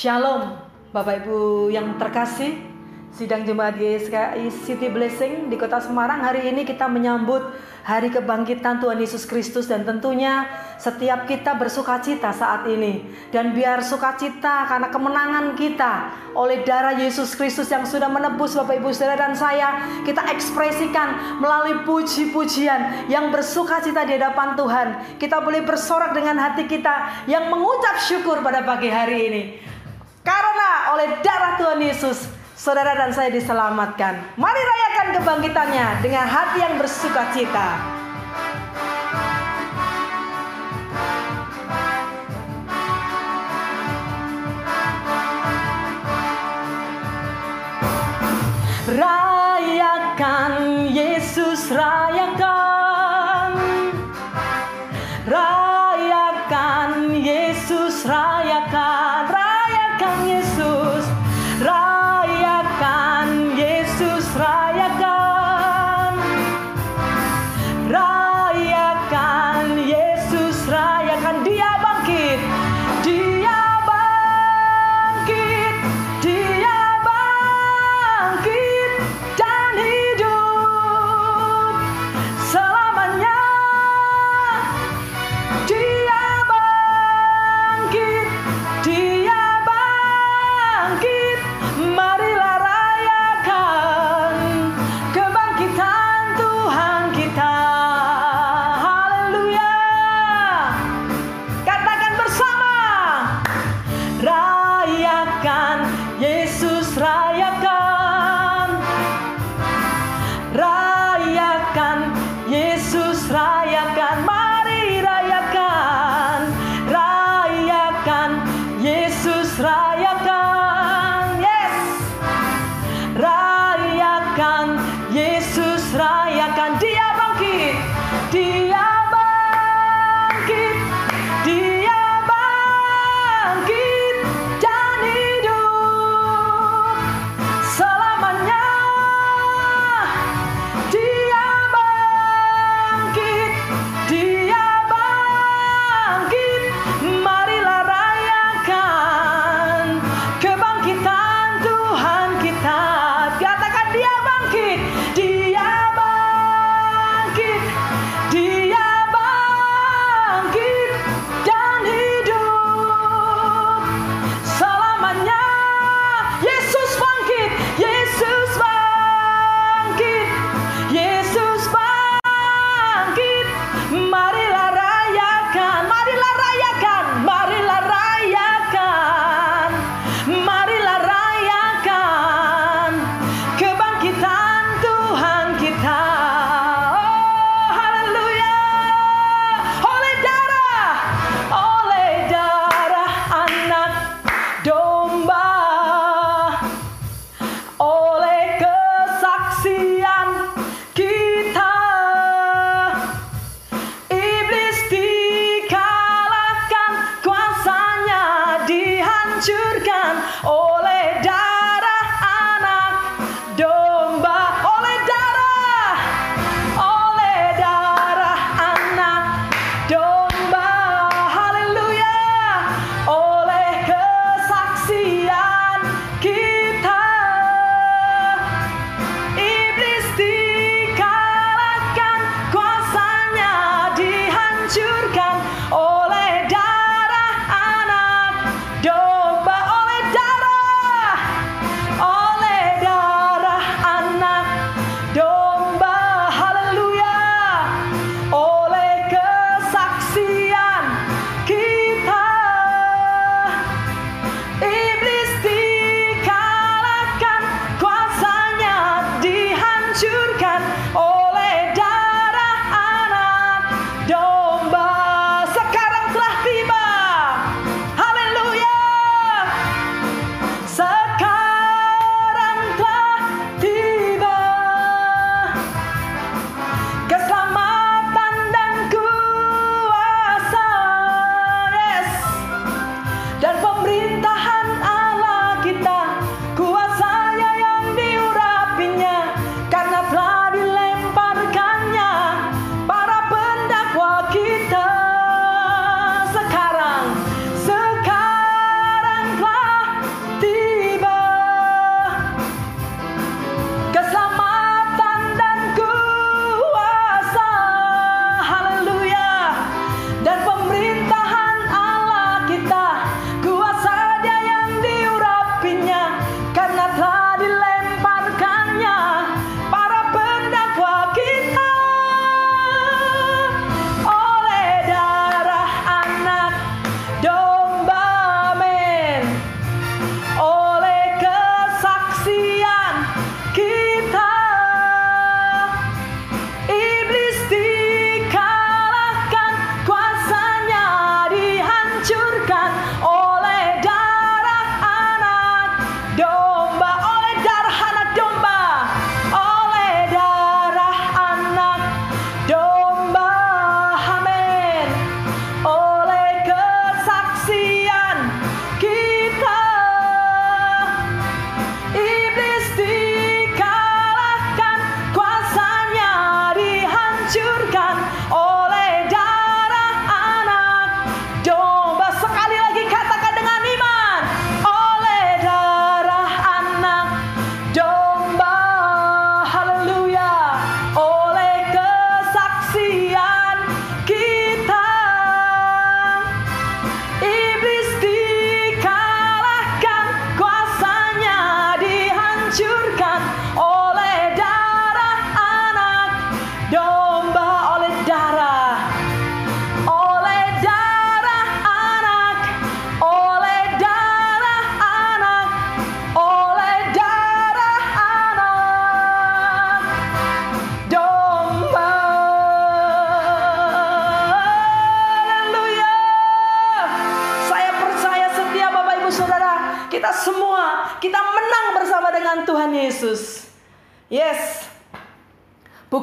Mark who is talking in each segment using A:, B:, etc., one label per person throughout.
A: Shalom, Bapak Ibu yang terkasih. Sidang Jemaat GSKI City Blessing di Kota Semarang. Hari ini kita menyambut hari kebangkitan Tuhan Yesus Kristus dan tentunya setiap kita bersukacita saat ini. Dan biar sukacita karena kemenangan kita oleh darah Yesus Kristus yang sudah menebus Bapak Ibu Saudara dan saya kita ekspresikan melalui puji-pujian yang bersukacita di hadapan Tuhan. Kita boleh bersorak dengan hati kita yang mengucap syukur pada pagi hari ini oleh darah Tuhan Yesus, saudara dan saya diselamatkan. Mari rayakan kebangkitannya dengan hati yang bersuka cita.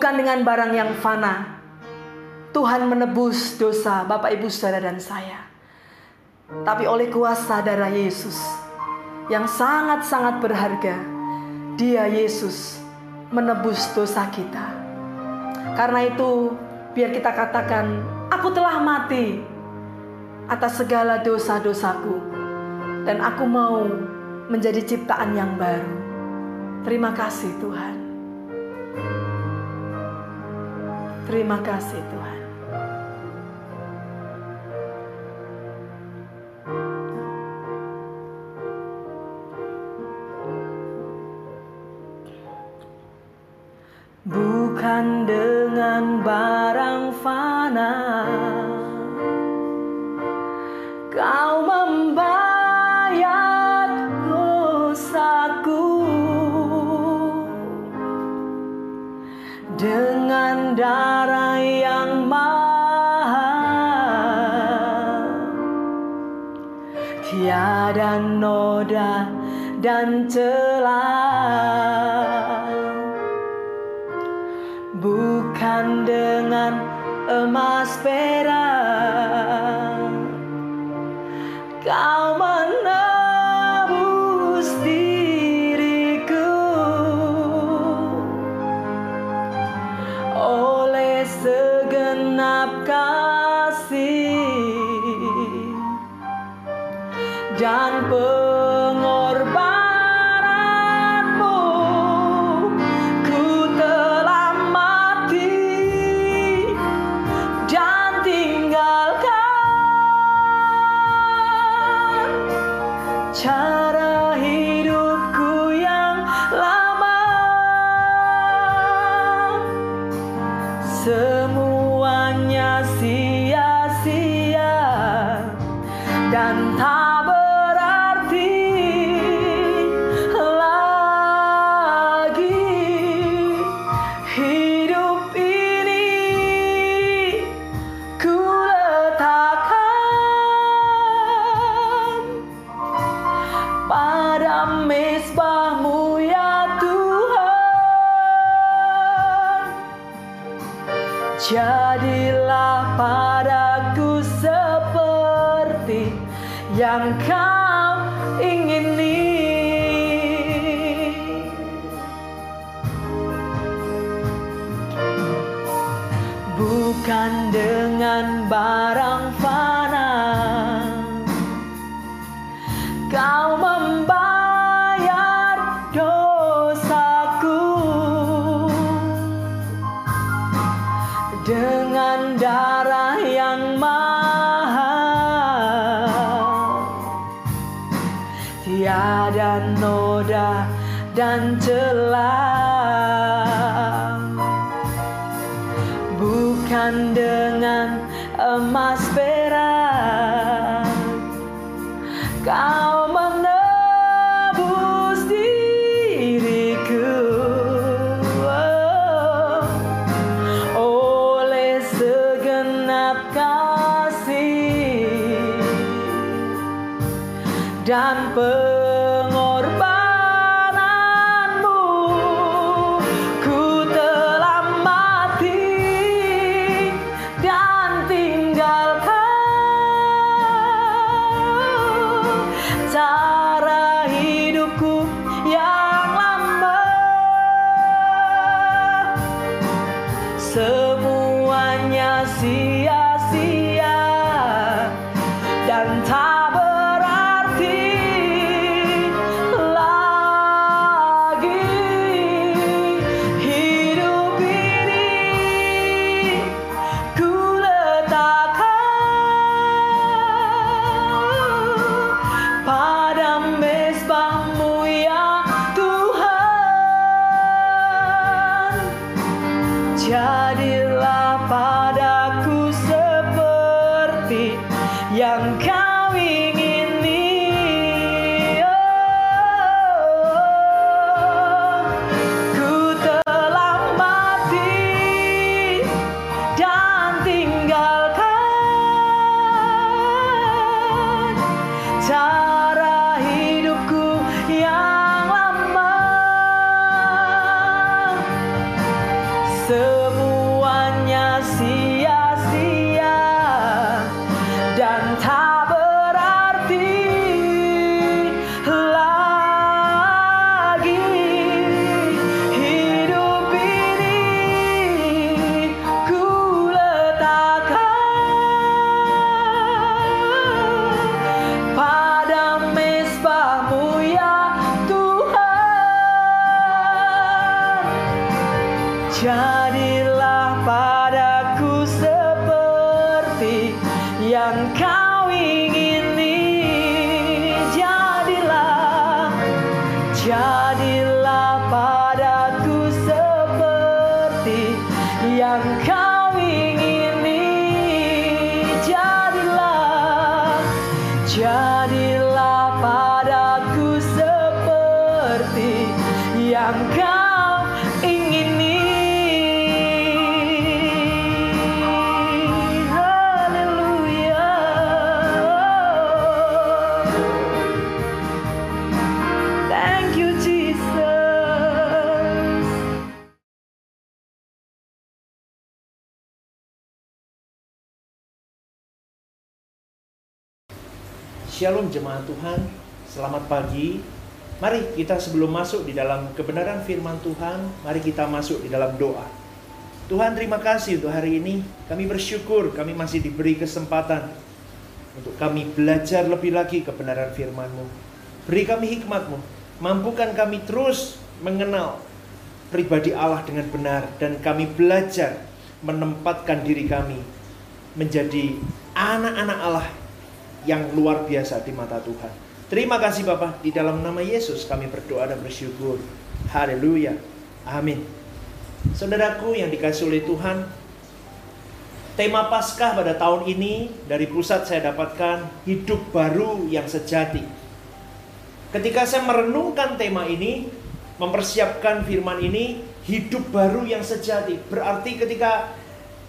A: bukan dengan barang yang fana. Tuhan menebus dosa Bapak Ibu Saudara dan saya. Tapi oleh kuasa darah Yesus yang sangat-sangat berharga, Dia Yesus menebus dosa kita. Karena itu, biar kita katakan, aku telah mati atas segala dosa-dosaku dan aku mau menjadi ciptaan yang baru. Terima kasih Tuhan. Terima kasih Tuhan. Jadilah padaku seperti yang kau dan celah.
B: Jemaat Tuhan, selamat pagi. Mari kita sebelum masuk di dalam kebenaran firman Tuhan, mari kita masuk di dalam doa. Tuhan terima kasih untuk hari ini. Kami bersyukur kami masih diberi kesempatan untuk kami belajar lebih lagi kebenaran firman-Mu. Beri kami hikmat-Mu. Mampukan kami terus mengenal pribadi Allah dengan benar dan kami belajar menempatkan diri kami menjadi anak-anak Allah yang luar biasa di mata Tuhan. Terima kasih Bapak, di dalam nama Yesus kami berdoa dan bersyukur. Haleluya. Amin. Saudaraku yang dikasih oleh Tuhan, tema Paskah pada tahun ini dari pusat saya dapatkan hidup baru yang sejati. Ketika saya merenungkan tema ini, mempersiapkan firman ini, hidup baru yang sejati. Berarti ketika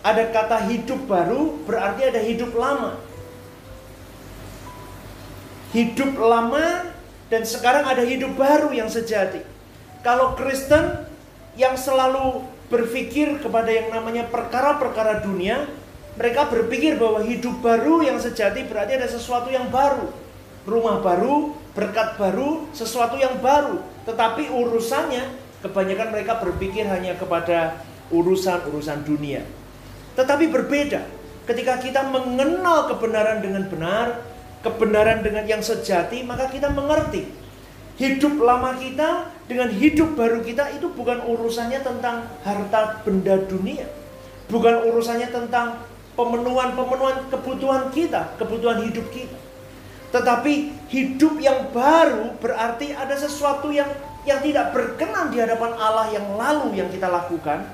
B: ada kata hidup baru, berarti ada hidup lama hidup lama dan sekarang ada hidup baru yang sejati. Kalau Kristen yang selalu berpikir kepada yang namanya perkara-perkara dunia, mereka berpikir bahwa hidup baru yang sejati berarti ada sesuatu yang baru. Rumah baru, berkat baru, sesuatu yang baru. Tetapi urusannya kebanyakan mereka berpikir hanya kepada urusan-urusan dunia. Tetapi berbeda ketika kita mengenal kebenaran dengan benar, kebenaran dengan yang sejati, maka kita mengerti hidup lama kita dengan hidup baru kita itu bukan urusannya tentang harta benda dunia, bukan urusannya tentang pemenuhan-pemenuhan kebutuhan kita, kebutuhan hidup kita. Tetapi hidup yang baru berarti ada sesuatu yang yang tidak berkenan di hadapan Allah yang lalu yang kita lakukan.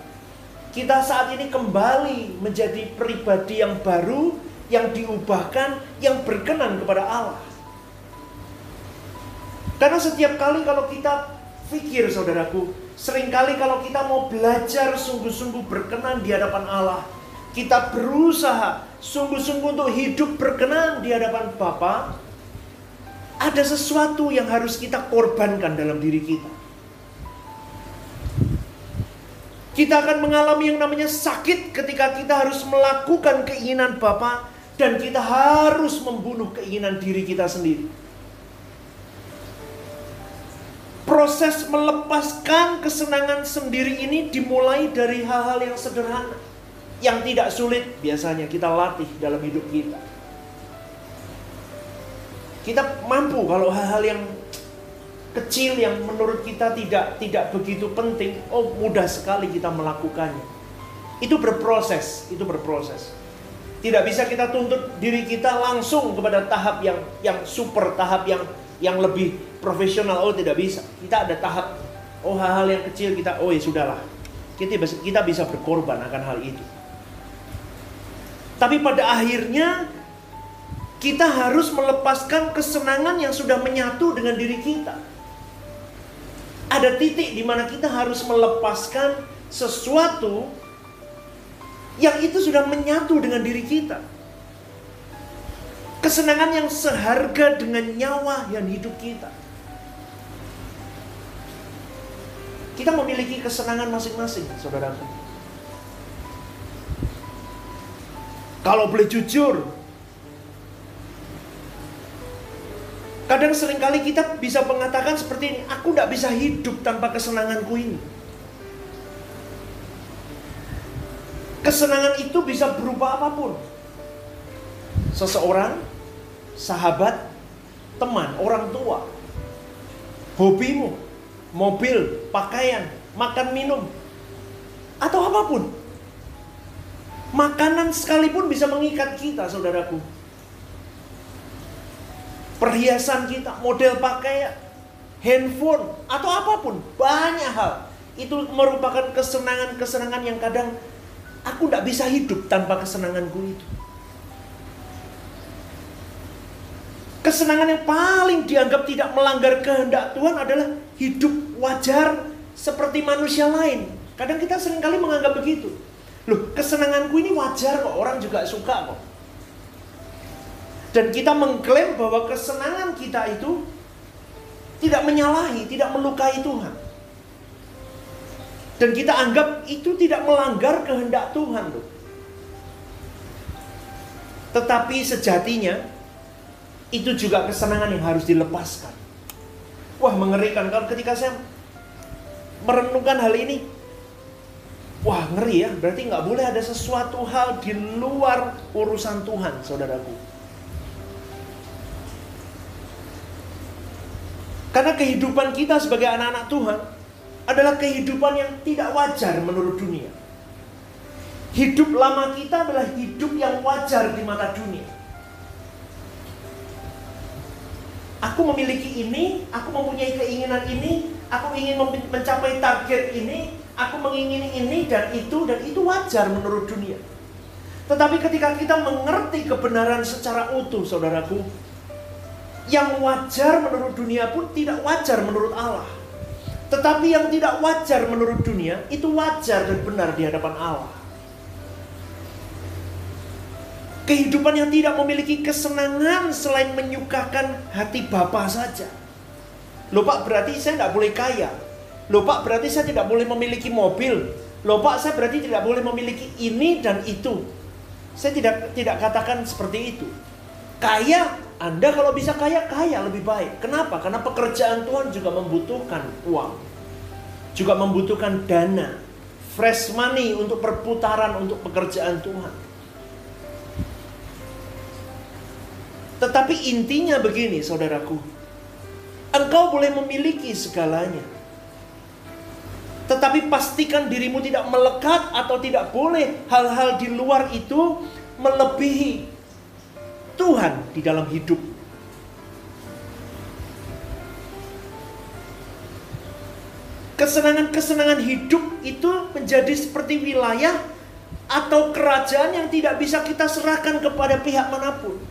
B: Kita saat ini kembali menjadi pribadi yang baru yang diubahkan, yang berkenan kepada Allah. Karena setiap kali kalau kita pikir saudaraku, sering kali kalau kita mau belajar sungguh-sungguh berkenan di hadapan Allah, kita berusaha sungguh-sungguh untuk hidup berkenan di hadapan Bapa, ada sesuatu yang harus kita korbankan dalam diri kita. Kita akan mengalami yang namanya sakit ketika kita harus melakukan keinginan Bapa dan kita harus membunuh keinginan diri kita sendiri. Proses melepaskan kesenangan sendiri ini dimulai dari hal-hal yang sederhana, yang tidak sulit biasanya kita latih dalam hidup kita. Kita mampu kalau hal-hal yang kecil yang menurut kita tidak tidak begitu penting, oh mudah sekali kita melakukannya. Itu berproses, itu berproses. Tidak bisa kita tuntut diri kita langsung kepada tahap yang yang super, tahap yang yang lebih profesional. Oh, tidak bisa. Kita ada tahap oh hal-hal yang kecil kita oh ya sudahlah. Kita bisa, kita bisa berkorban akan hal itu. Tapi pada akhirnya kita harus melepaskan kesenangan yang sudah menyatu dengan diri kita. Ada titik di mana kita harus melepaskan sesuatu yang itu sudah menyatu dengan diri kita. Kesenangan yang seharga dengan nyawa yang hidup kita. Kita memiliki kesenangan masing-masing, saudaraku. Kalau boleh jujur, kadang sering kali kita bisa mengatakan seperti ini, aku tidak bisa hidup tanpa kesenanganku ini. Kesenangan itu bisa berupa apa pun. Seseorang, sahabat, teman, orang tua, hobimu, mobil, pakaian, makan minum, atau apa pun. Makanan sekalipun bisa mengikat kita, saudaraku. Perhiasan kita, model pakaian, handphone, atau apa pun, banyak hal. Itu merupakan kesenangan-kesenangan yang kadang aku tidak bisa hidup tanpa kesenanganku itu. Kesenangan yang paling dianggap tidak melanggar kehendak Tuhan adalah hidup wajar seperti manusia lain. Kadang kita sering kali menganggap begitu. Loh, kesenanganku ini wajar kok, orang juga suka kok. Dan kita mengklaim bahwa kesenangan kita itu tidak menyalahi, tidak melukai Tuhan. Dan kita anggap itu tidak melanggar kehendak Tuhan loh. Tetapi sejatinya itu juga kesenangan yang harus dilepaskan. Wah mengerikan kalau ketika saya merenungkan hal ini, Wah ngeri ya, berarti nggak boleh ada sesuatu hal di luar urusan Tuhan, saudaraku. Karena kehidupan kita sebagai anak-anak Tuhan adalah kehidupan yang tidak wajar menurut dunia. Hidup lama kita adalah hidup yang wajar di mata dunia. Aku memiliki ini, aku mempunyai keinginan ini, aku ingin mencapai target ini, Aku mengingini ini dan itu dan itu wajar menurut dunia. Tetapi ketika kita mengerti kebenaran secara utuh, saudaraku, yang wajar menurut dunia pun tidak wajar menurut Allah. Tetapi yang tidak wajar menurut dunia itu wajar dan benar di hadapan Allah. Kehidupan yang tidak memiliki kesenangan selain menyukakan hati Bapa saja. Loh Pak, berarti saya tidak boleh kaya. Loh Pak, berarti saya tidak boleh memiliki mobil. Loh Pak, saya berarti tidak boleh memiliki ini dan itu. Saya tidak tidak katakan seperti itu. Kaya, Anda kalau bisa kaya, kaya lebih baik. Kenapa? Karena pekerjaan Tuhan juga membutuhkan uang. Juga membutuhkan dana. Fresh money untuk perputaran untuk pekerjaan Tuhan. Tetapi intinya begini, saudaraku. Engkau boleh memiliki segalanya. Tetapi pastikan dirimu tidak melekat atau tidak boleh hal-hal di luar itu melebihi Tuhan di dalam hidup. Kesenangan-kesenangan hidup itu menjadi seperti wilayah atau kerajaan yang tidak bisa kita serahkan kepada pihak mana pun.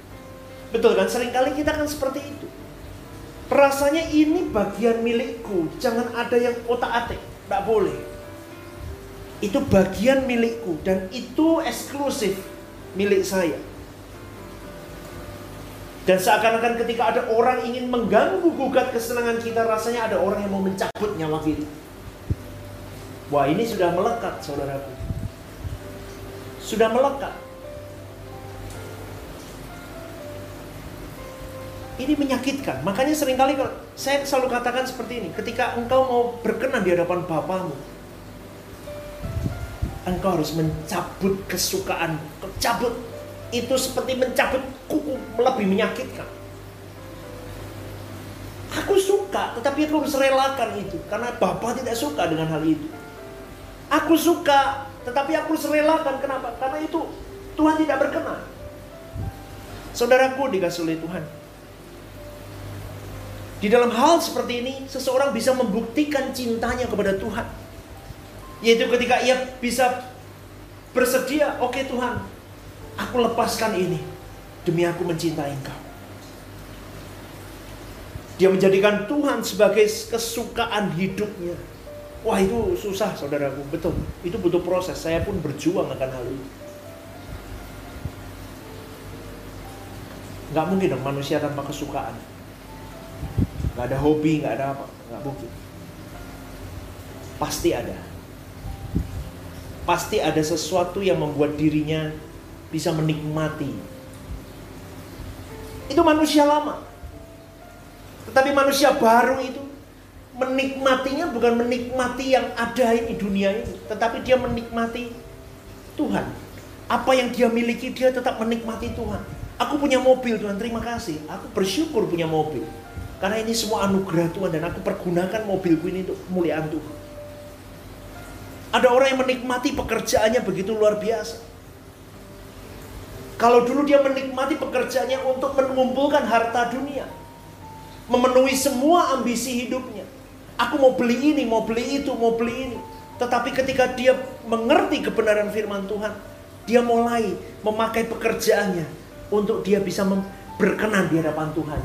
B: Betul kan? Seringkali kita kan seperti itu. Rasanya ini bagian milikku, jangan ada yang otak-atik. Tak boleh. Itu bagian milikku dan itu eksklusif milik saya. Dan seakan-akan ketika ada orang ingin mengganggu gugat kesenangan kita, rasanya ada orang yang mau mencabut nyawa kita. Wah ini sudah melekat saudaraku. Sudah melekat. Ini menyakitkan. Makanya sering kali saya selalu katakan seperti ini. Ketika engkau mau berkenan di hadapan Bapamu, engkau harus mencabut kesukaan. Cabut itu seperti mencabut kuku lebih menyakitkan. Aku suka, tetapi aku harus relakan itu karena Bapak tidak suka dengan hal itu. Aku suka, tetapi aku harus relakan. Kenapa? Karena itu Tuhan tidak berkenan. Saudaraku dikasih oleh Tuhan. Di dalam hal seperti ini, seseorang bisa membuktikan cintanya kepada Tuhan. Yaitu ketika ia bisa bersedia, oke okay, Tuhan, aku lepaskan ini demi aku mencintai Engkau. Dia menjadikan Tuhan sebagai kesukaan hidupnya. Wah itu susah saudaraku, betul. Itu butuh proses, saya pun berjuang akan hal itu. Gak mungkin dong manusia tanpa kesukaan nggak ada hobi nggak ada apa nggak mungkin pasti ada pasti ada sesuatu yang membuat dirinya bisa menikmati. Itu manusia lama. Tetapi manusia baru itu menikmatinya bukan menikmati yang ada ini dunia ini. Tetapi dia menikmati Tuhan. Apa yang dia miliki dia tetap menikmati Tuhan. Aku punya mobil Tuhan terima kasih. Aku bersyukur punya mobil. Karena ini semua anugerah Tuhan dan aku pergunakan mobilku ini untuk kemuliaan Tuhan. Ada orang yang menikmati pekerjaannya begitu luar biasa. Kalau dulu dia menikmati pekerjaannya untuk mengumpulkan harta dunia. Memenuhi semua ambisi hidupnya. Aku mau beli ini, mau beli itu, mau beli ini. Tetapi ketika dia mengerti kebenaran firman Tuhan, dia mulai memakai pekerjaannya untuk dia bisa berkenan di hadapan Tuhan.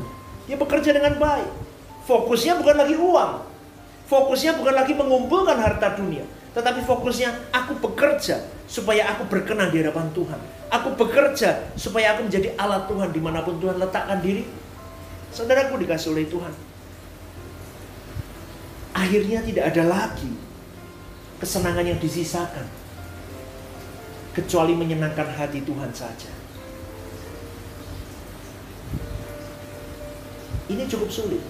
B: Dia bekerja dengan baik. Fokusnya bukan lagi uang. Fokusnya bukan lagi mengumpulkan harta dunia. Tetapi fokusnya aku bekerja supaya aku berkenan di hadapan Tuhan. Aku bekerja supaya aku menjadi alat Tuhan di mana pun Tuhan letakkan diri. Saudaraku dikasih oleh Tuhan. Akhirnya tidak ada lagi kesenangan yang disisakan. Kecuali menyenangkan hati Tuhan saja. Ini cukup sulit.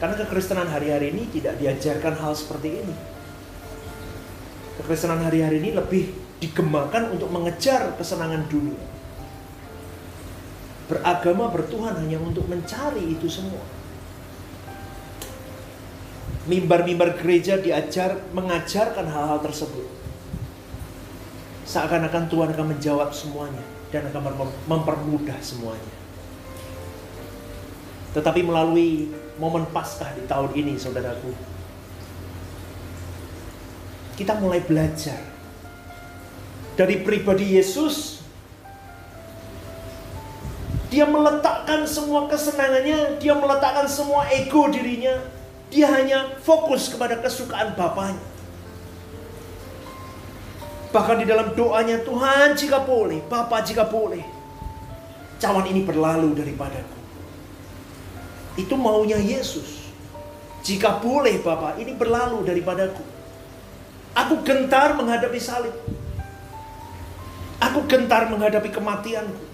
B: Karena kekristenan hari-hari ini tidak diajarkan hal seperti ini. Kekristenan hari-hari ini lebih digemakan untuk mengejar kesenangan dunia. Beragama bertuhan hanya untuk mencari itu semua. Mimbar-mimbar gereja diajar mengajarkan hal-hal tersebut. Seakan-akan Tuhan akan menjawab semuanya dan akan mempermudah semuanya. Tetapi melalui momen Paskah di tahun ini, saudaraku, kita mulai belajar dari pribadi Yesus. Dia meletakkan semua kesenangannya, dia meletakkan semua ego dirinya, dia hanya fokus kepada kesukaan Bapaknya. Bahkan di dalam doanya Tuhan jika boleh, Bapak jika boleh, cawan ini berlalu daripadaku. Itu maunya Yesus. Jika boleh Bapak, ini berlalu daripadaku. Aku gentar menghadapi salib. Aku gentar menghadapi kematianku.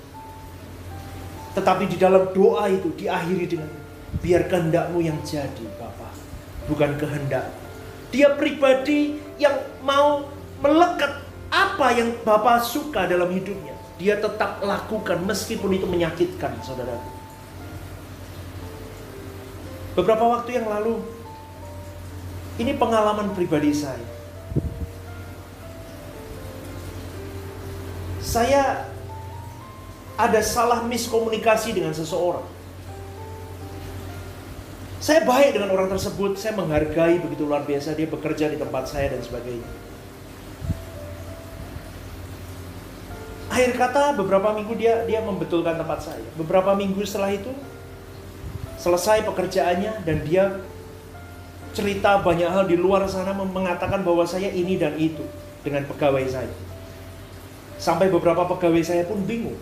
B: Tetapi di dalam doa itu diakhiri dengan biar kehendakmu yang jadi Bapak, bukan kehendak. Dia pribadi yang mau melekat apa yang Bapak suka dalam hidupnya. Dia tetap lakukan meskipun itu menyakitkan saudaraku. Beberapa waktu yang lalu, ini pengalaman pribadi saya. Saya ada salah miskomunikasi dengan seseorang. Saya baik dengan orang tersebut, saya menghargai begitu luar biasa dia bekerja di tempat saya dan sebagainya. Akhir kata beberapa minggu dia dia membetulkan tempat saya. Beberapa minggu setelah itu selesai pekerjaannya dan dia cerita banyak hal di luar sana mengatakan bahwa saya ini dan itu dengan pegawai saya. Sampai beberapa pegawai saya pun bingung.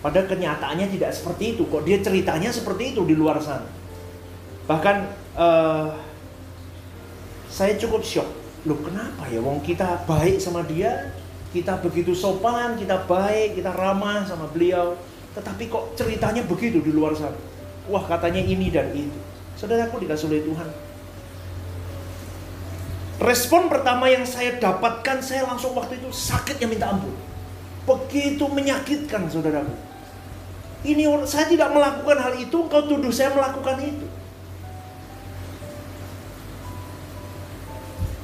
B: Pada kenyataannya tidak seperti itu. Kok dia ceritanya seperti itu di luar sana. Bahkan uh, saya cukup shock. Loh kenapa ya? Wong kita baik sama dia, kita begitu sopan, kita baik, kita ramah sama beliau. Tetapi kok ceritanya begitu di luar sana wah katanya ini dan itu. Saudaraku dikasih oleh Tuhan. Respon pertama yang saya dapatkan, saya langsung waktu itu sakitnya minta ampun. Begitu menyakitkan saudaraku. Ini saya tidak melakukan hal itu, engkau tuduh saya melakukan itu.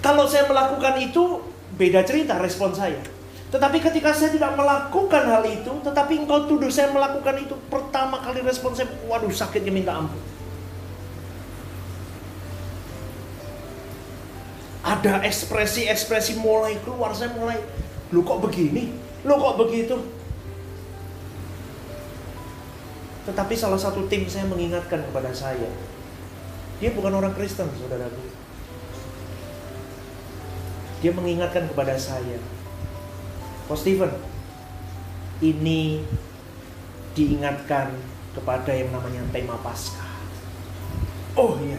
B: Kalau saya melakukan itu, beda cerita respon saya. Tetapi ketika saya tidak melakukan hal itu, tetapi engkau tuduh saya melakukan itu, pertama kali respon saya, waduh sakitnya minta ampun. Ada ekspresi-ekspresi mulai keluar, saya mulai, lu kok begini? Lu kok begitu? Tetapi salah satu tim saya mengingatkan kepada saya, dia bukan orang Kristen, saudaraku. Dia mengingatkan kepada saya, Coach Steven, ini diingatkan kepada yang namanya tema Paskah. Oh iya,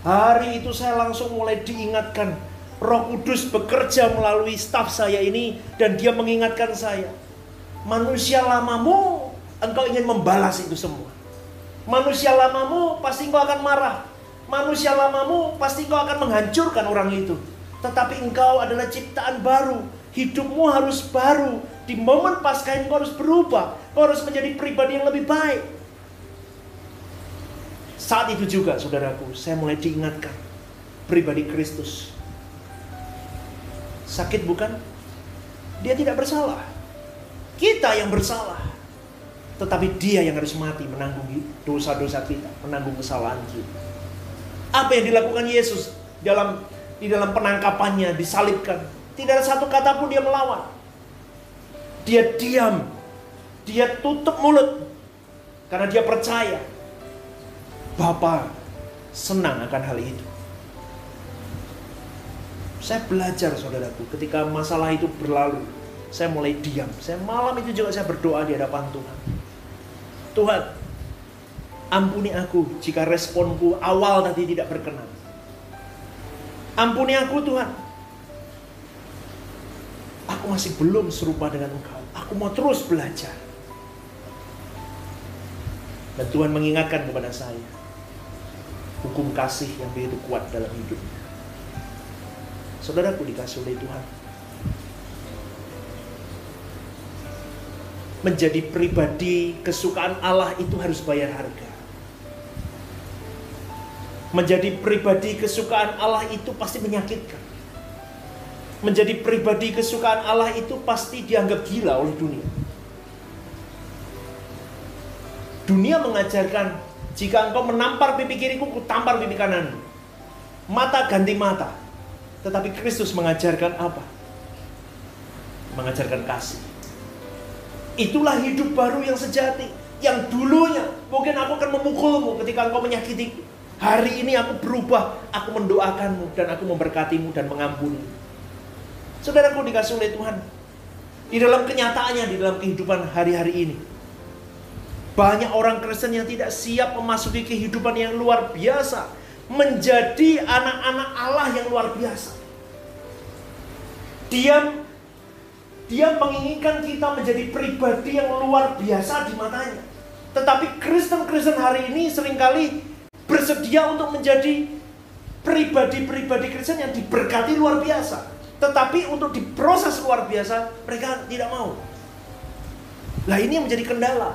B: hari itu saya langsung mulai diingatkan Roh Kudus bekerja melalui staf saya ini dan dia mengingatkan saya. Manusia lamamu, engkau ingin membalas itu semua. Manusia lamamu pasti engkau akan marah. Manusia lamamu pasti engkau akan menghancurkan orang itu. Tetapi engkau adalah ciptaan baru Hidupmu harus baru. Di momen pasca ini kau harus berubah. Kau harus menjadi pribadi yang lebih baik. Saat itu juga saudaraku, saya mulai diingatkan. Pribadi Kristus. Sakit bukan? Dia tidak bersalah. Kita yang bersalah. Tetapi dia yang harus mati menanggung dosa-dosa kita, menanggung kesalahan kita. Apa yang dilakukan Yesus dalam di dalam penangkapannya, disalibkan. Tidak ada satu kata pun dia melawan. Dia diam. Dia tutup mulut. Karena dia percaya. Bapa senang akan hal itu. Saya belajar saudaraku ketika masalah itu berlalu. Saya mulai diam. Saya malam itu juga saya berdoa di hadapan Tuhan. Tuhan, ampuni aku jika responku awal tadi tidak berkenan. Ampuni aku Tuhan. Aku masih belum serupa dengan Engkau. Aku mau terus belajar. Dan Tuhan mengingatkan kepada saya hukum kasih yang begitu kuat dalam hidupnya. Saudaraku dikasih oleh Tuhan. Menjadi pribadi kesukaan Allah itu harus bayar harga menjadi pribadi kesukaan Allah itu pasti menyakitkan. Menjadi pribadi kesukaan Allah itu pasti dianggap gila oleh dunia. Dunia mengajarkan jika engkau menampar pipi kiriku, ku tampar pipi kanan. Mata ganti mata. Tetapi Kristus mengajarkan apa? Mengajarkan kasih. Itulah hidup baru yang sejati. Yang dulunya mungkin aku akan memukulmu ketika engkau menyakitiku. Hari ini aku berubah, aku mendoakanmu dan aku memberkatimu dan mengampuni. Saudaraku dikasih oleh Tuhan. Di dalam kenyataannya, di dalam kehidupan hari-hari ini. Banyak orang Kristen yang tidak siap memasuki kehidupan yang luar biasa. Menjadi anak-anak Allah yang luar biasa. Dia dia menginginkan kita menjadi pribadi yang luar biasa di matanya. Tetapi Kristen-Kristen hari ini sering kali bersedia untuk menjadi pribadi-pribadi Kristen yang diberkati luar biasa. Tetapi untuk diproses luar biasa, mereka tidak mau. Nah ini yang menjadi kendala.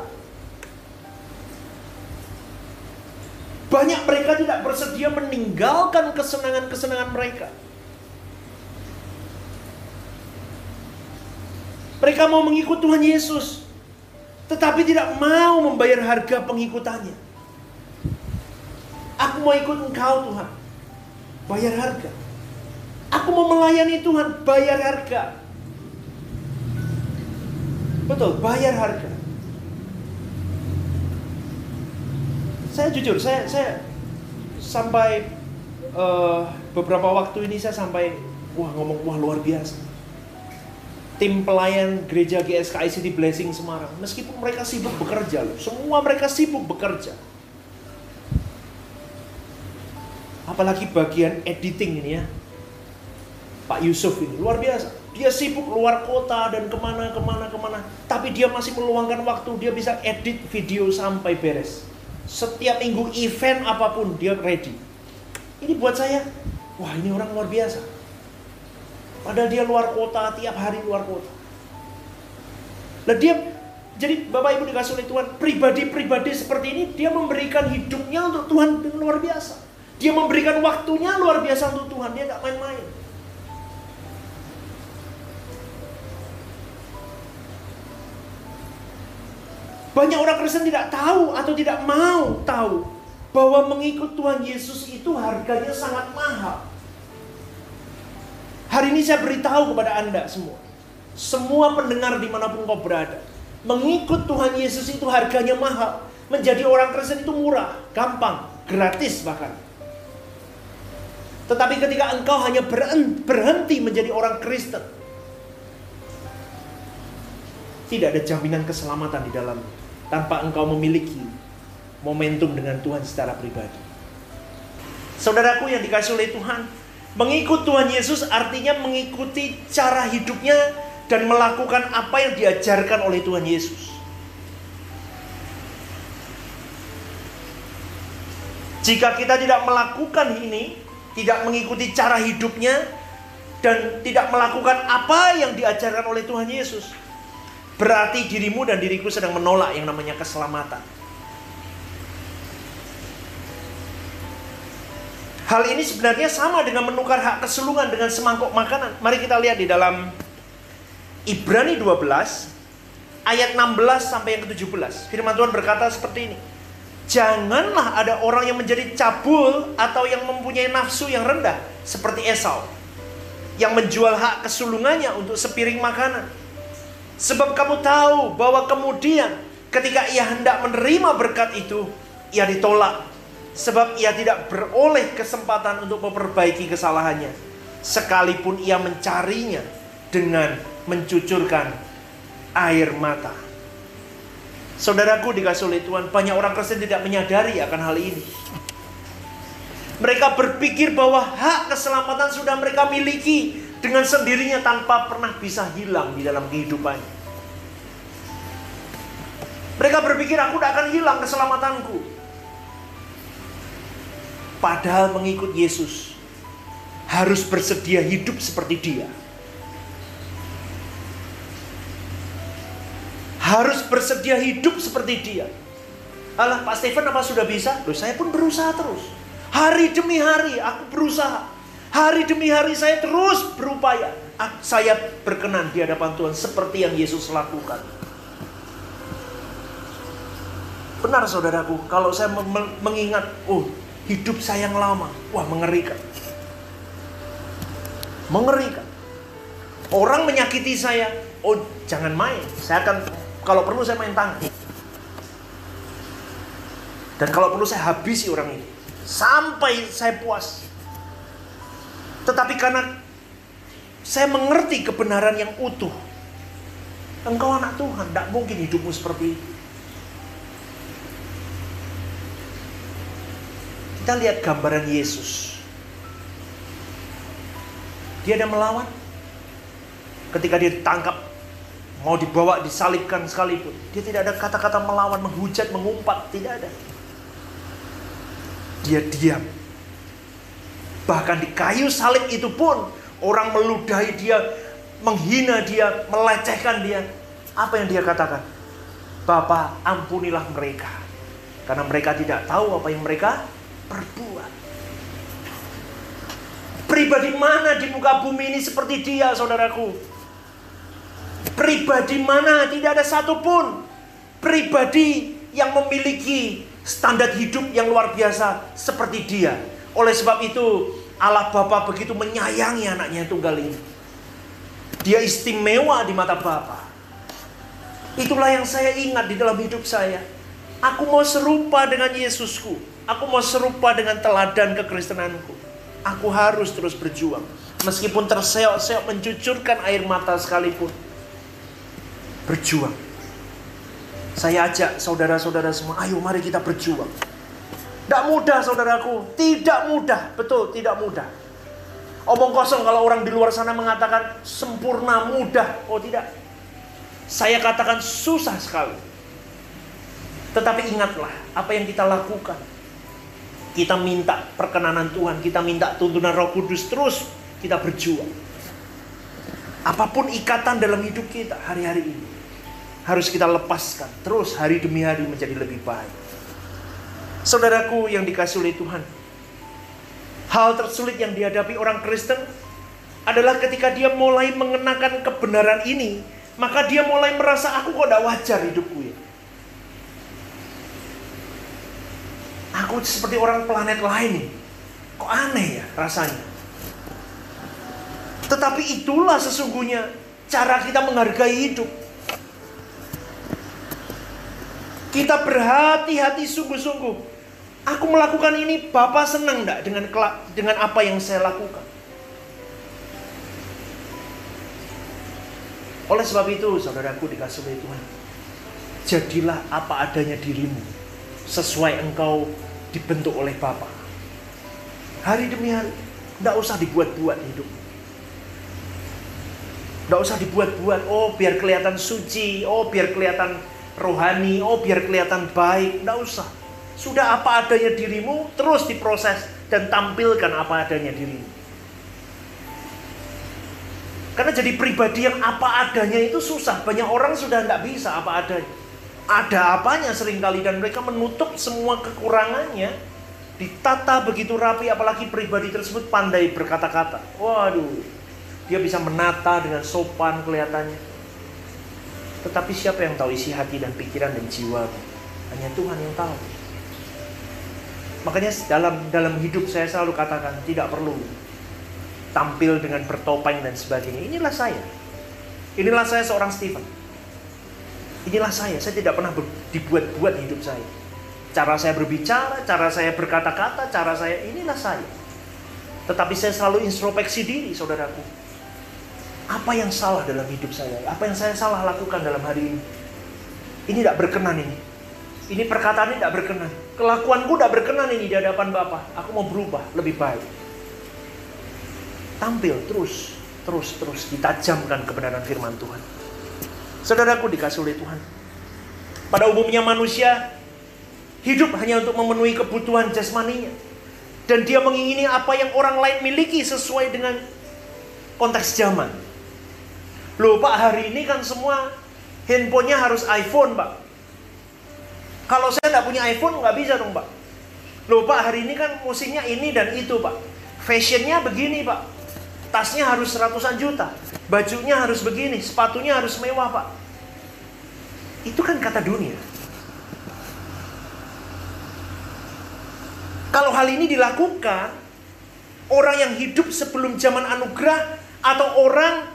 B: Banyak mereka tidak bersedia meninggalkan kesenangan-kesenangan mereka. Mereka mau mengikut Tuhan Yesus, tetapi tidak mau membayar harga pengikutannya. Aku mau ikut engkau Tuhan. Bayar harga. Aku mau melayani Tuhan, bayar harga. Betul, bayar harga. Saya jujur, saya saya sampai uh, beberapa waktu ini saya sampai wah ngomong wah luar biasa. Tim pelayan gereja GSKI City Blessing Semarang, meskipun mereka sibuk bekerja loh, semua mereka sibuk bekerja Apalagi bagian editing ini ya. Pak Yusuf ini luar biasa. Dia sibuk luar kota dan ke mana ke mana ke mana. Tapi dia masih meluangkan waktu. Dia bisa edit video sampai beres. Setiap minggu event apa pun dia ready. Ini buat saya, wah ini orang luar biasa. Padahal dia luar kota, tiap hari luar kota. Nah dia, jadi Bapak Ibu dikasih oleh Tuhan, pribadi-pribadi seperti ini, dia memberikan hidupnya untuk Tuhan dengan luar biasa. Dia memberikan waktunya luar biasa untuk Tuhan. Dia nggak main-main. Banyak orang Kristen tidak tahu atau tidak mau tahu bahwa mengikut Tuhan Yesus itu harganya sangat mahal. Hari ini saya beritahu kepada Anda semua. Semua pendengar di mana pun kau berada. Mengikut Tuhan Yesus itu harganya mahal. Menjadi orang Kristen itu murah, gampang, gratis bahkan. Tetapi ketika engkau hanya berhenti menjadi orang Kristen, tidak ada jaminan keselamatan di dalam tanpa engkau memiliki momentum dengan Tuhan secara pribadi. Saudaraku yang dikasih oleh Tuhan, mengikut Tuhan Yesus artinya mengikuti cara hidupnya dan melakukan apa yang diajarkan oleh Tuhan Yesus. Jika kita tidak melakukan ini, tidak mengikuti cara hidupnya dan tidak melakukan apa yang diajarkan oleh Tuhan Yesus, berarti dirimu dan diriku sedang menolak yang namanya keselamatan. Hal ini sebenarnya sama dengan menukar hak kesulungan dengan semangkuk makanan. Mari kita lihat di dalam Ibrani 12 ayat 16 sampai yang ke-17. Firman Tuhan berkata seperti ini. Janganlah ada orang yang menjadi cabul atau yang mempunyai nafsu yang rendah seperti Esau yang menjual hak kesulungannya untuk sepiring makanan. Sebab kamu tahu bahwa kemudian ketika ia hendak menerima berkat itu, ia ditolak sebab ia tidak beroleh kesempatan untuk memperbaiki kesalahannya sekalipun ia mencarinya dengan mencucurkan air mata. Saudaraku dikasih oleh Tuhan, banyak orang Kristen tidak menyadari akan hal ini. Mereka berpikir bahwa hak keselamatan sudah mereka miliki dengan sendirinya tanpa pernah bisa hilang di dalam kehidupannya. Mereka berpikir aku tidak akan hilang keselamatanku. Padahal mengikut Yesus harus bersedia hidup seperti dia. harus bersedia hidup seperti dia. Alah, Pak Stephen apa sudah bisa? Loh, saya pun berusaha terus. Hari demi hari aku berusaha. Hari demi hari saya terus berupaya. Saya berkenan di hadapan Tuhan seperti yang Yesus lakukan. Benar saudaraku, kalau saya mengingat, oh hidup saya yang lama, wah mengerikan. Mengerikan. Orang menyakiti saya, oh jangan main, saya akan kalau perlu saya main tangan. Dan kalau perlu saya habisi orang ini. Sampai saya puas. Tetapi karena saya mengerti kebenaran yang utuh. Engkau anak Tuhan, tidak mungkin hidupmu seperti itu. Kita lihat gambaran Yesus. Dia ada melawan. Ketika dia ditangkap mau dibawa disalibkan sekalipun dia tidak ada kata-kata melawan menghujat mengumpat tidak ada. Dia diam. Bahkan di kayu salib itu pun orang meludahi dia menghina dia melecehkan dia. Apa yang dia katakan? Bapa ampunilah mereka. Karena mereka tidak tahu apa yang mereka perbuat pribadi mana di muka bumi ini seperti dia saudaraku Pribadi mana tidak ada satupun pribadi yang memiliki standar hidup yang luar biasa seperti dia. Oleh sebab itu Allah Bapa begitu menyayangi anaknya yang tunggal ini. Dia istimewa di mata Bapa. Itulah yang saya ingat di dalam hidup saya. Aku mau serupa dengan Yesusku. Aku mau serupa dengan teladan kekristenanku. Aku harus terus berjuang. Meskipun terseok-seok mencucurkan air mata sekalipun berjuang. Saya ajak saudara-saudara semua, ayo mari kita berjuang. Tidak mudah saudaraku, tidak mudah, betul tidak mudah. Omong kosong kalau orang di luar sana mengatakan sempurna, mudah. Oh tidak. Saya katakan susah sekali. Tetapi ingatlah apa yang kita lakukan. Kita minta perkenanan Tuhan, kita minta tuntunan Roh Kudus terus kita berjuang. Apa pun ikatan dalam hidup kita hari-hari ini harus kita lepaskan terus hari demi hari menjadi lebih baik. Saudaraku yang dikasih oleh Tuhan, hal tersulit yang dihadapi orang Kristen adalah ketika dia mulai mengenakan kebenaran ini, maka dia mulai merasa aku kok tidak wajar hidupku ya. Aku seperti orang planet lain nih. Kok aneh ya rasanya. Tetapi itulah sesungguhnya cara kita menghargai hidup. Kita berhati-hati sungguh-sungguh. Aku melakukan ini, Bapak senang enggak dengan dengan apa yang saya lakukan? Oleh sebab itu, saudaraku dikasih oleh Tuhan, jadilah apa adanya dirimu, sesuai engkau dibentuk oleh Bapa. Hari demi hari, tidak usah dibuat-buat hidup. Tidak usah dibuat-buat, oh biar kelihatan suci, oh biar kelihatan rohani, oh biar kelihatan baik, tidak usah. Sudah apa adanya dirimu, terus diproses dan tampilkan apa adanya dirimu. Karena jadi pribadi yang apa adanya itu susah. Banyak orang sudah tidak bisa apa adanya. Ada apanya sering kali dan mereka menutup semua kekurangannya. Ditata begitu rapi apalagi pribadi tersebut pandai berkata-kata. Waduh, dia bisa menata dengan sopan kelihatannya Tetapi siapa yang tahu isi hati dan pikiran dan jiwa? Hanya Tuhan yang tahu. Makanya dalam dalam hidup saya selalu katakan tidak perlu tampil dengan bertopeng dan sebagainya. Inilah saya. Inilah saya seorang Stephen. Inilah saya. Saya tidak pernah dibuat-buat hidup saya. Cara saya berbicara, cara saya berkata-kata, cara saya inilah saya. Tetapi saya selalu introspeksi diri, saudaraku. Apa yang salah dalam hidup saya? Apa yang saya salah lakukan dalam hari ini? Ini tidak berkenan ini. Ini perkataan ini tidak berkenan. Kelakuanku tidak berkenan ini di hadapan Bapak. Aku mau berubah lebih baik. Tampil terus, terus, terus ditajamkan kebenaran firman Tuhan. Saudaraku dikasih oleh Tuhan. Pada umumnya manusia hidup hanya untuk memenuhi kebutuhan jasmaninya. Dan dia mengingini apa yang orang lain miliki sesuai dengan konteks zaman. Loh Pak, hari ini kan semua handphonenya harus iPhone Pak. Kalau saya nggak punya iPhone nggak bisa dong Pak. Loh Pak, hari ini kan musiknya ini dan itu Pak. Fashionnya begini Pak. Tasnya harus ratusan juta. Bajunya harus begini, sepatunya harus mewah Pak. Itu kan kata dunia. Kalau hal ini dilakukan, orang yang hidup sebelum zaman anugerah atau orang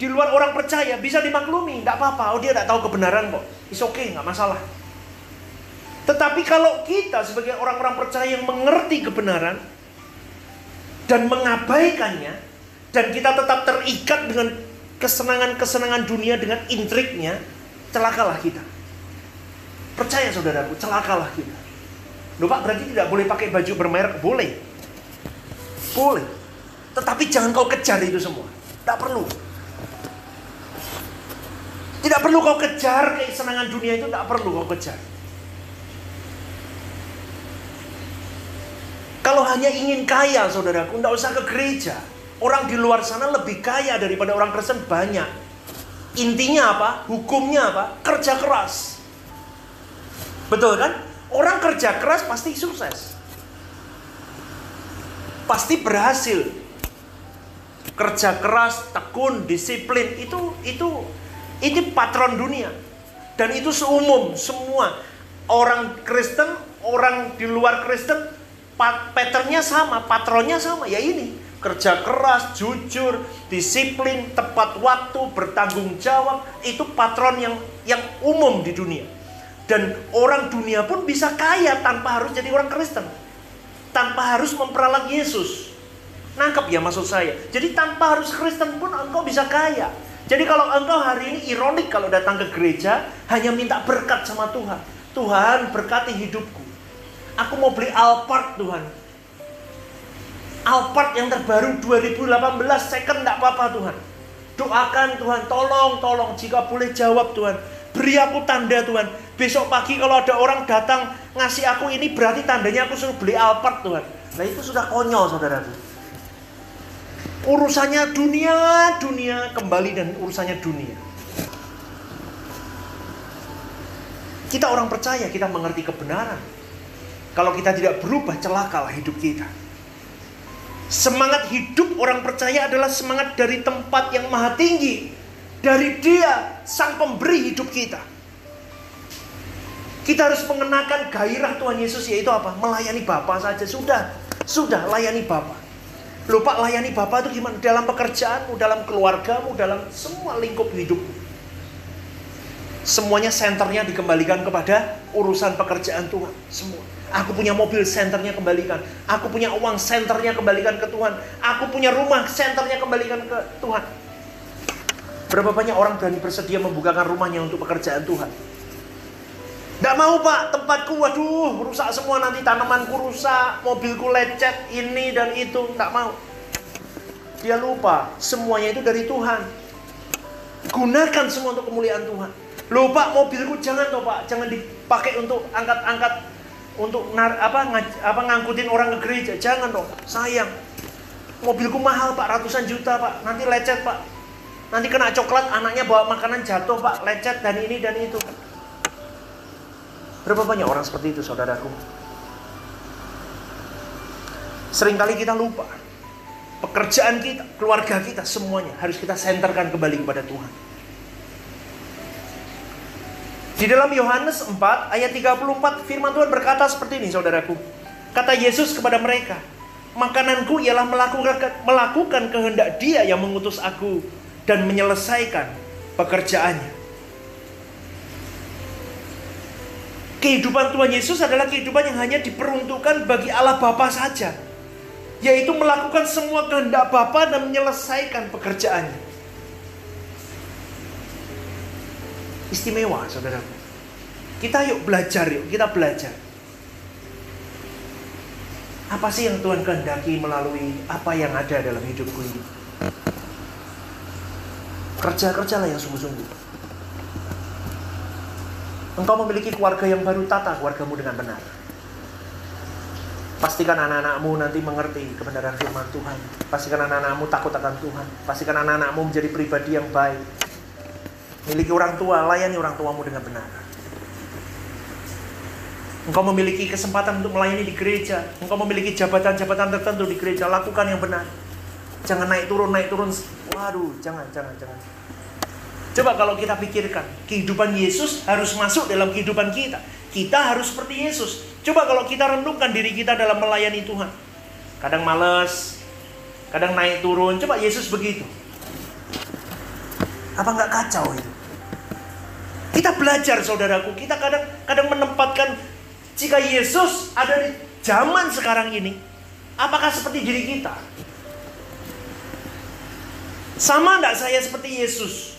B: di luar orang percaya bisa dimaklumi, tidak apa-apa. Oh dia tidak tahu kebenaran kok. It's okay, nggak masalah. Tetapi kalau kita sebagai orang-orang percaya yang mengerti kebenaran dan mengabaikannya dan kita tetap terikat dengan kesenangan-kesenangan dunia dengan intriknya, celakalah kita. Percaya saudaraku, celakalah kita. Loh berarti tidak boleh pakai baju bermerek? Boleh. Boleh. Tetapi jangan kau kejar itu semua. Tidak perlu. Tidak perlu kau kejar kesenangan dunia itu, tidak perlu kau kejar. Kalau hanya ingin kaya, saudaraku, tidak usah ke gereja. Orang di luar sana lebih kaya daripada orang Kristen banyak. Intinya apa? Hukumnya apa? Kerja keras. Betul kan? Orang kerja keras pasti sukses. Pasti berhasil. Kerja keras, tekun, disiplin itu itu ini patron dunia. Dan itu seumum semua orang Kristen, orang di luar Kristen, patternnya sama, patronnya sama. Ya ini kerja keras, jujur, disiplin, tepat waktu, bertanggung jawab, itu patron yang yang umum di dunia. Dan orang dunia pun bisa kaya tanpa harus jadi orang Kristen. Tanpa harus memperalat Yesus. Nangkep ya maksud saya. Jadi tanpa harus Kristen pun engkau bisa kaya. Jadi kalau engkau hari ini ironik kalau datang ke gereja hanya minta berkat sama Tuhan. Tuhan berkati hidupku. Aku mau beli Alphard Tuhan. Alphard yang terbaru 2018 second enggak apa-apa Tuhan. Doakan Tuhan, tolong, tolong jika boleh jawab Tuhan. Beri aku tanda Tuhan. Besok pagi kalau ada orang datang ngasih aku ini berarti tandanya aku suruh beli Alphard Tuhan. Nah itu sudah konyol saudaraku urusannya dunia, dunia kembali dan urusannya dunia. Kita orang percaya, kita mengerti kebenaran. Kalau kita tidak berubah, celakalah hidup kita. Semangat hidup orang percaya adalah semangat dari tempat yang maha tinggi. Dari dia, sang pemberi hidup kita. Kita harus mengenakan gairah Tuhan Yesus yaitu apa? Melayani Bapa saja. Sudah, sudah layani Bapa. Lupa layani Bapak itu gimana? Dalam pekerjaanmu, dalam keluargamu, dalam semua lingkup hidupmu. Semuanya senternya dikembalikan kepada urusan pekerjaan Tuhan. Semua. Aku punya mobil, senternya kembalikan. Aku punya uang, senternya kembalikan ke Tuhan. Aku punya rumah, senternya kembalikan ke Tuhan. Berapa banyak orang berani bersedia membukakan rumahnya untuk pekerjaan Tuhan? Tidak mau pak, tempatku waduh rusak semua nanti tanamanku rusak, mobilku lecet, ini dan itu. Tidak mau. Dia lupa, semuanya itu dari Tuhan. Gunakan semua untuk kemuliaan Tuhan. Lupa mobilku jangan toh pak, jangan dipakai untuk angkat-angkat untuk nar, apa ngaj, apa ngangkutin orang ke gereja. Jangan dong, sayang. Mobilku mahal pak, ratusan juta pak, nanti lecet pak. Nanti kena coklat, anaknya bawa makanan jatuh pak, lecet dan ini dan itu. Berapa banyak orang seperti itu saudaraku? Seringkali kita lupa. Pekerjaan kita, keluarga kita, semuanya harus kita senterkan kembali kepada Tuhan. Di dalam Yohanes 4 ayat 34 firman Tuhan berkata seperti ini saudaraku. Kata Yesus kepada mereka, makananku ialah melakukan, melakukan kehendak dia yang mengutus aku dan menyelesaikan pekerjaannya. Kehidupan Tuhan Yesus adalah kehidupan yang hanya diperuntukkan bagi Allah Bapa saja. Yaitu melakukan semua kehendak Bapa dan menyelesaikan pekerjaannya. Istimewa saudaraku. Kita yuk belajar yuk, kita belajar. Apa sih yang Tuhan kehendaki melalui apa yang ada dalam hidupku ini? Kerja-kerjalah yang sungguh-sungguh. Engkau memiliki keluarga yang baru, tata keluargamu dengan benar. Pastikan anak-anakmu nanti mengerti kebenaran firman Tuhan. Pastikan anak-anakmu takut akan Tuhan. Pastikan anak-anakmu menjadi pribadi yang baik. Miliki orang tua, layani orang tuamu dengan benar. Engkau memiliki kesempatan untuk melayani di gereja. Engkau memiliki jabatan-jabatan tertentu di gereja. Lakukan yang benar. Jangan naik turun, naik turun. Waduh, jangan, jangan, jangan. Coba kalau kita pikirkan, kehidupan Yesus harus masuk dalam kehidupan kita. Kita harus seperti Yesus. Coba kalau kita renungkan diri kita dalam melayani Tuhan. Kadang males, kadang naik turun. Coba Yesus begitu. Apa nggak kacau itu? Kita belajar saudaraku, kita kadang kadang menempatkan jika Yesus ada di zaman sekarang ini, apakah seperti diri kita? Sama enggak saya seperti Yesus?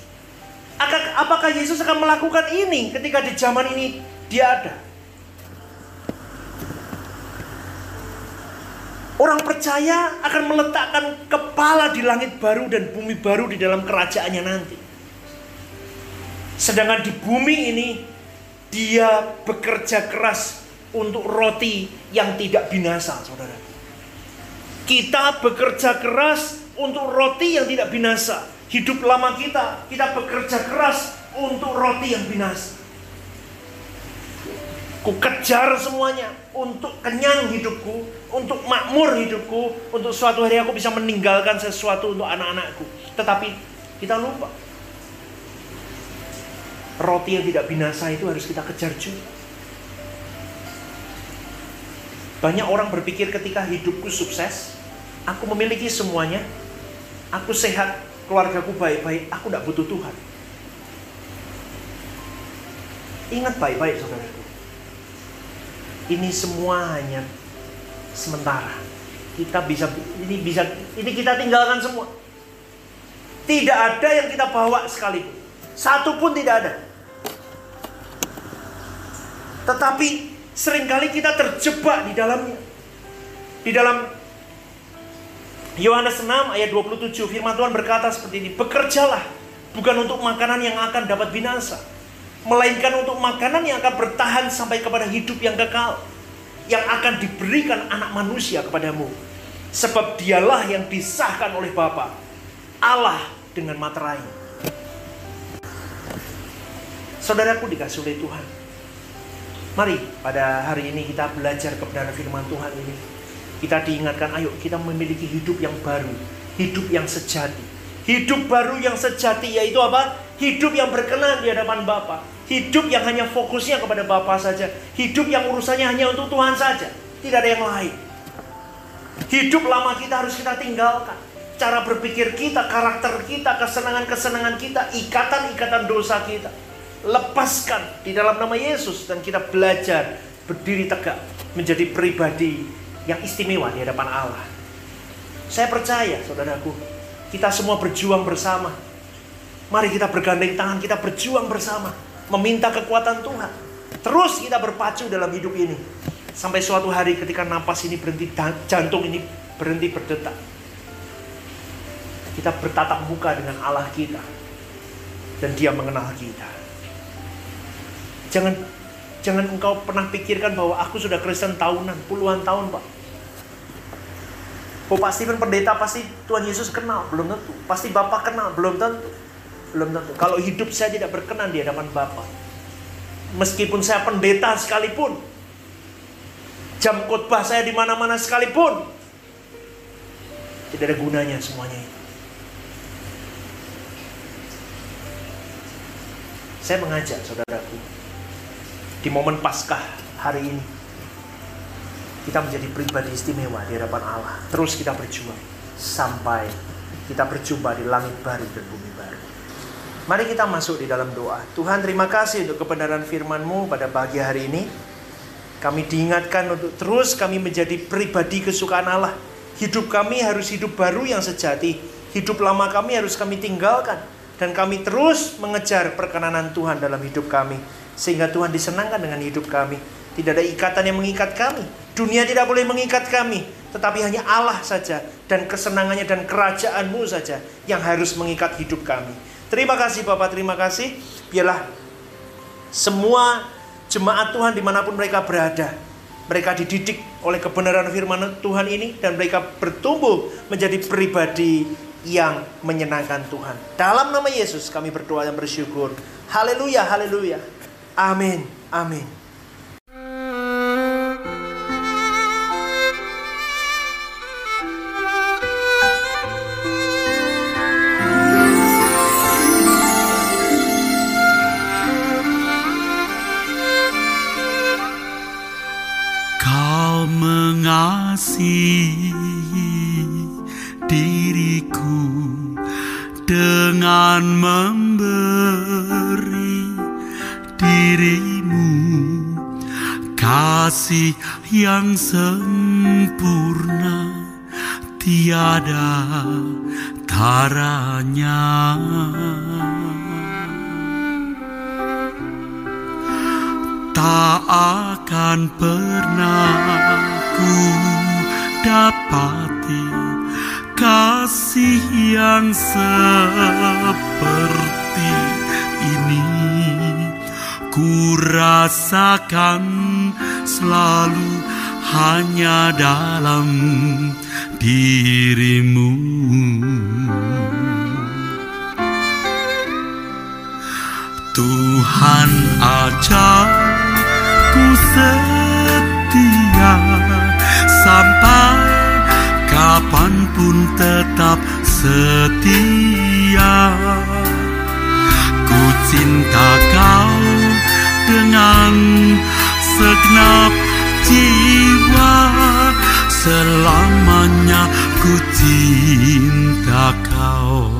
B: Apakah Yesus akan melakukan ini ketika di zaman ini dia ada? Orang percaya akan meletakkan kepala di langit baru dan bumi baru di dalam kerajaannya nanti. Sedangkan di bumi ini dia bekerja keras untuk roti yang tidak binasa, saudara. Kita bekerja keras untuk roti yang tidak binasa hidup lama kita, kita bekerja keras untuk roti yang binasa. Ku kejar semuanya untuk kenyang hidupku, untuk makmur hidupku, untuk suatu hari aku bisa meninggalkan sesuatu untuk anak-anakku. Tetapi kita lupa. Roti yang tidak binasa itu harus kita kejar juga. Banyak orang berpikir ketika hidupku sukses, aku memiliki semuanya, aku sehat, keluargaku baik-baik, aku tidak butuh Tuhan. Ingat baik-baik saudaraku. Ini semua hanya sementara. Kita bisa ini bisa ini kita tinggalkan semua. Tidak ada yang kita bawa sekalipun. Satu pun tidak ada. Tetapi sering kali kita terjebak di dalamnya. Di dalam Yohanes 6 ayat 27 firman Tuhan berkata seperti ini, "Bekerjalah bukan untuk makanan yang akan dapat binasa, melainkan untuk makanan yang akan bertahan sampai kepada hidup yang kekal, yang akan diberikan anak manusia kepadamu. Sebab dialah yang disahkan oleh Bapa, Allah dengan materai." Saudaraku dikasih oleh Tuhan. Mari pada hari ini kita belajar kebenaran firman Tuhan ini kita diingatkan, ayo kita memiliki hidup yang baru, hidup yang sejati. Hidup baru yang sejati yaitu apa? Hidup yang berkenan di hadapan Bapa. Hidup yang hanya fokusnya kepada Bapa saja. Hidup yang urusannya hanya untuk Tuhan saja. Tidak ada yang lain. Hidup lama kita harus kita tinggalkan. Cara berpikir kita, karakter kita, kesenangan-kesenangan kita, ikatan-ikatan dosa kita. Lepaskan di dalam nama Yesus dan kita belajar berdiri tegak menjadi pribadi yang istimewa di hadapan Allah. Saya percaya, saudaraku, kita semua berjuang bersama. Mari kita bergandeng tangan, kita berjuang bersama, meminta kekuatan Tuhan. Terus kita berpacu dalam hidup ini. Sampai suatu hari ketika napas ini berhenti, jantung ini berhenti berdetak. Kita bertatap muka dengan Allah kita. Dan dia mengenal kita. Jangan Jangan engkau pernah pikirkan bahwa aku sudah Kristen tahunan, puluhan tahun Pak. Oh pasti kan pendeta pasti Tuhan Yesus kenal, belum tentu. Pasti Bapak kenal, belum tentu. Belum tentu. Kalau hidup saya tidak berkenan di hadapan Bapak. Meskipun saya pendeta sekalipun. Jam khotbah saya di mana-mana sekalipun. Tidak ada gunanya semuanya itu. Saya mengajak saudaraku, di momen Paskah hari ini kita menjadi pribadi istimewa di hadapan Allah. Terus kita berjuang sampai kita berjumpa di langit baru dan bumi baru. Mari kita masuk di dalam doa. Tuhan terima kasih untuk kebenaran firman-Mu pada pagi hari ini. Kami diingatkan untuk terus kami menjadi pribadi kesukaan Allah. Hidup kami harus hidup baru yang sejati. Hidup lama kami harus kami tinggalkan. Dan kami terus mengejar perkenanan Tuhan dalam hidup kami. Sehingga Tuhan disenangkan dengan hidup kami. Tidak ada ikatan yang mengikat kami. Dunia tidak boleh mengikat kami. Tetapi hanya Allah saja. Dan kesenangannya dan kerajaanmu saja. Yang harus mengikat hidup kami. Terima kasih Bapak, terima kasih. Biarlah semua jemaat Tuhan di mana pun mereka berada. Mereka dididik oleh kebenaran firman Tuhan ini dan mereka bertumbuh menjadi pribadi yang menyenangkan Tuhan. Dalam nama Yesus kami berdoa dan bersyukur. Haleluya, haleluya. Amin, amin.
A: Sempurna tiada taranya. Tak akan pernah ku dapati kasih yang seperti ini ku rasakan selalu hanya dalam dirimu. Tuhan ajar ku setia sampai kapan pun tetap setia. Ku cinta kau dengan segenap jiwa Selamanya ku cinta kau.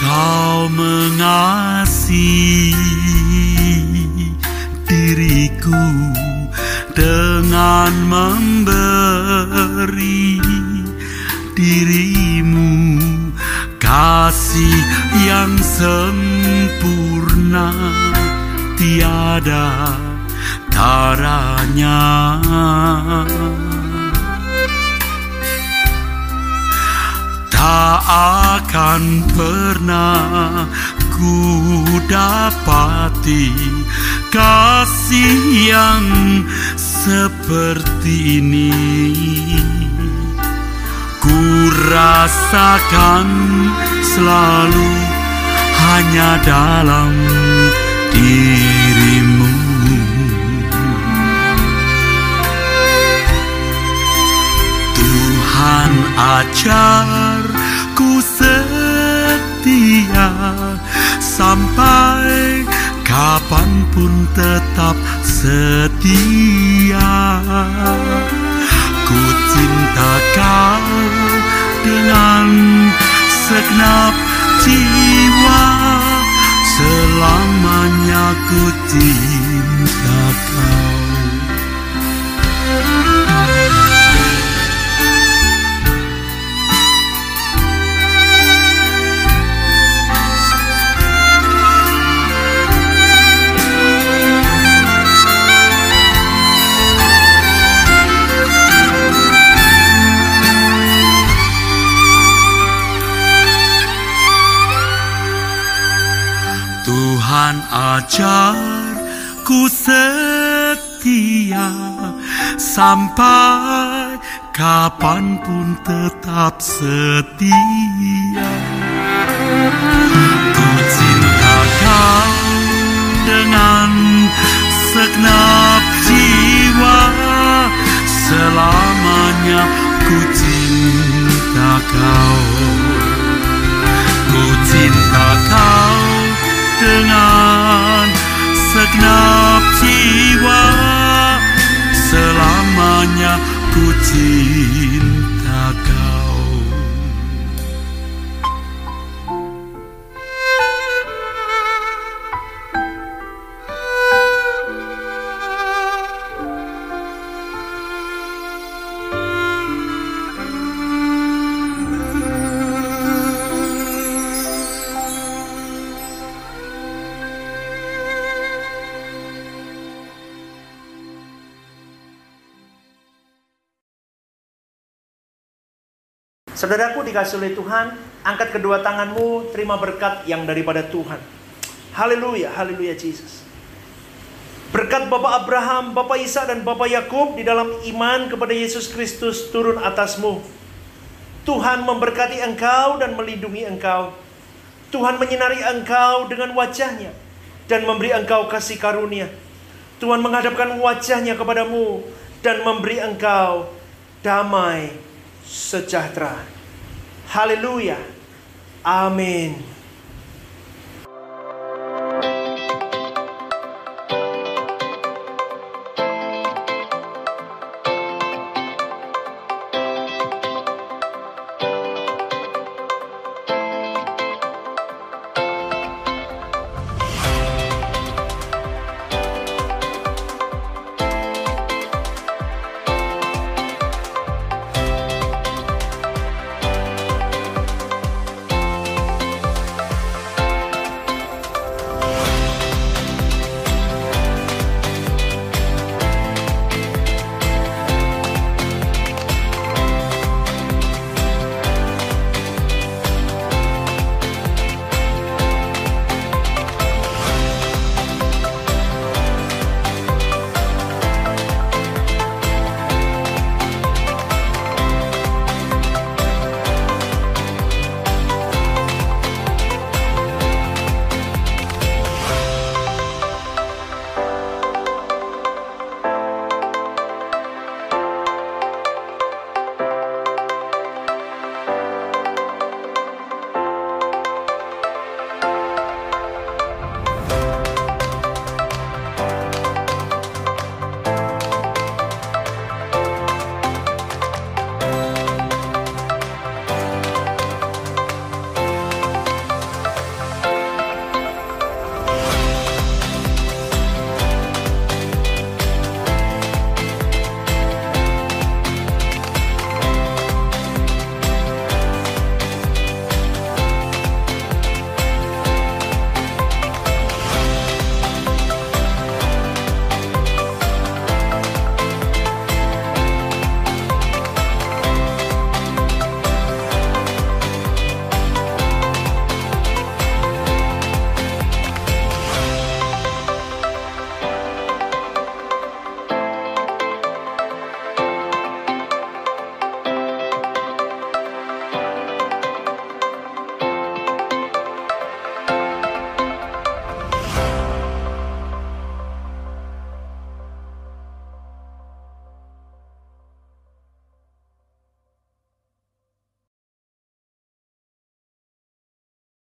A: Kau mengasihi diriku dengan memberi dirimu kasih yang sempurna tiada taranya. tak akan pernah ku dapati kasih yang seperti ini. Ku rasakan selalu hanya dalam dirimu. Tuhan ajar ku setia sampai kapan pun tetap setia. Ku cinta kau dengan segenap jiwa selamanya ku cinta kau. Ajar ku setia sampai kapan pun tetap setia. Ku cinta kau dengan
B: Dikasih oleh Tuhan, angkat kedua tanganmu, terima berkat yang daripada Tuhan. Haleluya, haleluya Jesus. Berkat Bapak Abraham, Bapak Isa dan Bapak Yakub di dalam iman kepada Yesus Kristus turun atasmu. Tuhan memberkati engkau dan melindungi engkau. Tuhan menyinari engkau dengan wajahnya dan memberi engkau kasih karunia. Tuhan menghadapkan wajahnya kepadamu dan memberi engkau damai sejahtera. Haleluya. Amin.